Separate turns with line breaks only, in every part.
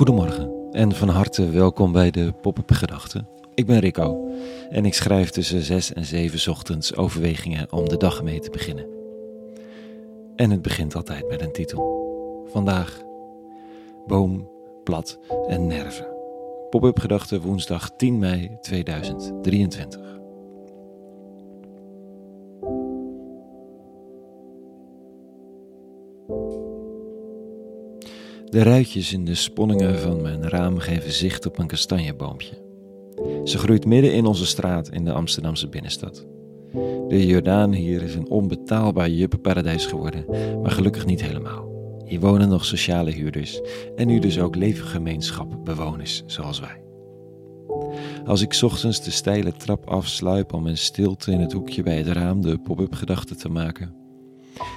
Goedemorgen en van harte welkom bij de Pop-up Gedachten. Ik ben Rico en ik schrijf tussen 6 en 7 ochtends overwegingen om de dag mee te beginnen. En het begint altijd met een titel. Vandaag Boom, Plat en Nerven. Pop-up Gedachten woensdag 10 mei 2023. De ruitjes in de sponningen van mijn raam geven zicht op een kastanjeboompje. Ze groeit midden in onze straat in de Amsterdamse binnenstad. De Jordaan hier is een onbetaalbaar juppenparadijs geworden, maar gelukkig niet helemaal. Hier wonen nog sociale huurders en nu dus ook leefgemeenschap bewoners zoals wij. Als ik ochtends de steile trap afsluip om in stilte in het hoekje bij het raam de pop-up gedachten te maken,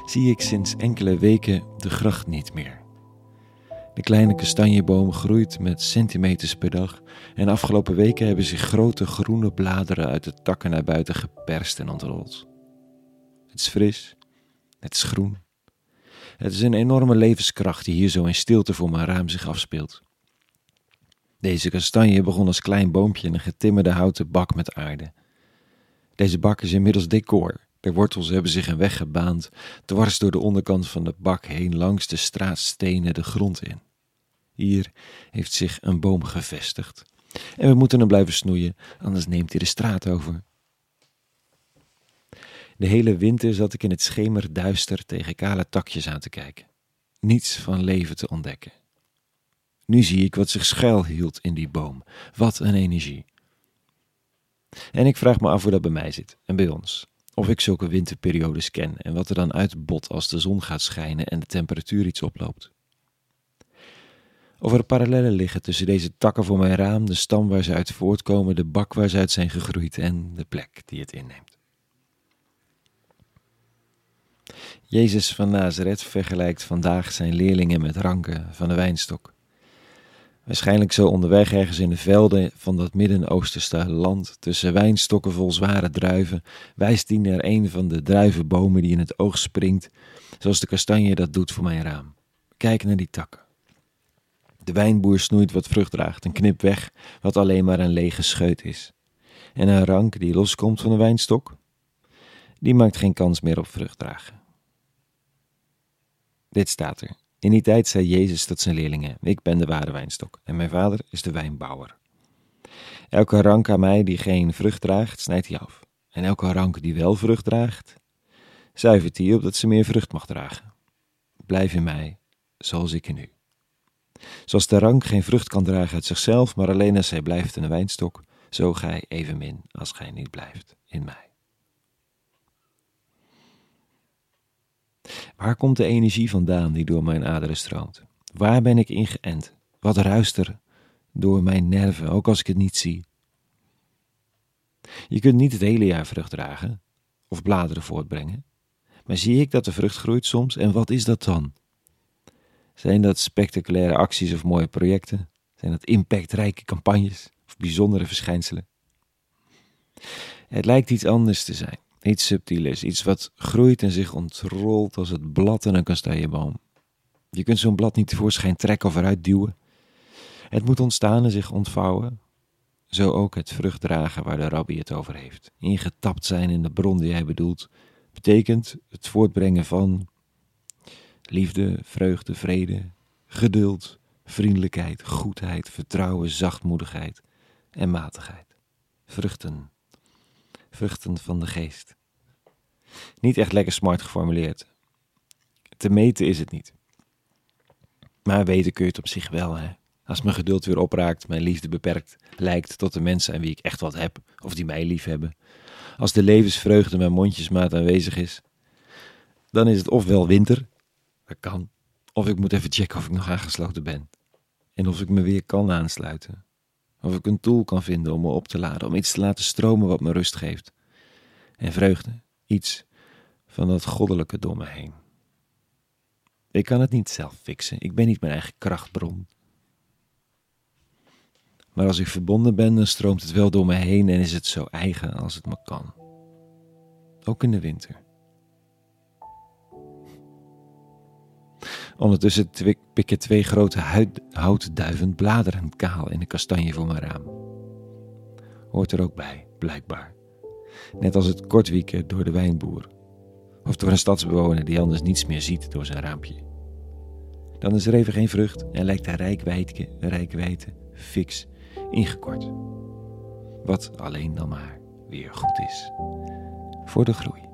zie ik sinds enkele weken de gracht niet meer. De kleine kastanjeboom groeit met centimeters per dag en afgelopen weken hebben zich grote groene bladeren uit de takken naar buiten geperst en ontrold. Het is fris, het is groen. Het is een enorme levenskracht die hier zo in stilte voor mijn raam zich afspeelt. Deze kastanje begon als klein boompje in een getimmerde houten bak met aarde. Deze bak is inmiddels decor. De wortels hebben zich een weg gebaand, dwars door de onderkant van de bak heen langs de straatstenen de grond in. Hier heeft zich een boom gevestigd. En we moeten hem blijven snoeien, anders neemt hij de straat over. De hele winter zat ik in het schemerduister tegen kale takjes aan te kijken. Niets van leven te ontdekken. Nu zie ik wat zich schuil hield in die boom. Wat een energie. En ik vraag me af hoe dat bij mij zit en bij ons. Of ik zulke winterperiodes ken en wat er dan uitbot als de zon gaat schijnen en de temperatuur iets oploopt. Of er parallellen liggen tussen deze takken voor mijn raam, de stam waar ze uit voortkomen, de bak waar ze uit zijn gegroeid en de plek die het inneemt. Jezus van Nazareth vergelijkt vandaag zijn leerlingen met ranken van de wijnstok. Waarschijnlijk zo onderweg ergens in de velden van dat Midden-Oosterse land, tussen wijnstokken vol zware druiven, wijst hij naar een van de druivenbomen die in het oog springt, zoals de kastanje dat doet voor mijn raam. Kijk naar die takken. De wijnboer snoeit wat vrucht draagt en knipt weg wat alleen maar een lege scheut is. En een rank die loskomt van de wijnstok, die maakt geen kans meer op vrucht dragen. Dit staat er. In die tijd zei Jezus tot zijn leerlingen: Ik ben de ware wijnstok en mijn vader is de wijnbouwer. Elke rank aan mij die geen vrucht draagt, snijdt hij af. En elke rank die wel vrucht draagt, zuivert hij opdat ze meer vrucht mag dragen. Blijf in mij, zoals ik in u. Zoals de rank geen vrucht kan dragen uit zichzelf, maar alleen als hij blijft in een wijnstok, zo gij evenmin als gij niet blijft in mij. Waar komt de energie vandaan die door mijn aderen stroomt? Waar ben ik ingeënt? Wat ruist er door mijn nerven, ook als ik het niet zie? Je kunt niet het hele jaar vrucht dragen of bladeren voortbrengen. Maar zie ik dat de vrucht groeit soms en wat is dat dan? Zijn dat spectaculaire acties of mooie projecten? Zijn dat impactrijke campagnes of bijzondere verschijnselen? Het lijkt iets anders te zijn, iets subtielers, iets wat groeit en zich ontrolt als het blad in een kastanjeboom. Je kunt zo'n blad niet tevoorschijn trekken of eruit duwen. Het moet ontstaan en zich ontvouwen. Zo ook het vruchtdragen waar de rabbi het over heeft. Ingetapt zijn in de bron die hij bedoelt, betekent het voortbrengen van liefde, vreugde, vrede, geduld, vriendelijkheid, goedheid, vertrouwen, zachtmoedigheid en matigheid. Vruchten. Vruchten van de geest. Niet echt lekker smart geformuleerd. Te meten is het niet. Maar weten kun je het op zich wel, hè. Als mijn geduld weer opraakt, mijn liefde beperkt lijkt tot de mensen aan wie ik echt wat heb, of die mij lief hebben. Als de levensvreugde mijn mondjesmaat aanwezig is, dan is het ofwel winter, dat kan. Of ik moet even checken of ik nog aangesloten ben. En of ik me weer kan aansluiten. Of ik een tool kan vinden om me op te laden, om iets te laten stromen wat me rust geeft. En vreugde, iets van dat goddelijke door me heen. Ik kan het niet zelf fixen, ik ben niet mijn eigen krachtbron. Maar als ik verbonden ben, dan stroomt het wel door me heen en is het zo eigen als het me kan. Ook in de winter. Ondertussen pikken twee grote houtduiven bladeren kaal in een kastanje voor mijn raam. Hoort er ook bij, blijkbaar. Net als het kortwieken door de wijnboer. Of door een stadsbewoner die anders niets meer ziet door zijn raampje. Dan is er even geen vrucht en lijkt de rijkwijtje, rijkwijte fix ingekort. Wat alleen dan maar weer goed is voor de groei.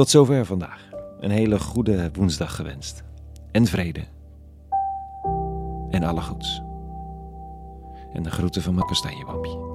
Tot zover vandaag. Een hele goede woensdag gewenst. En vrede. En alle goeds. En de groeten van mijn kastanjeboompje.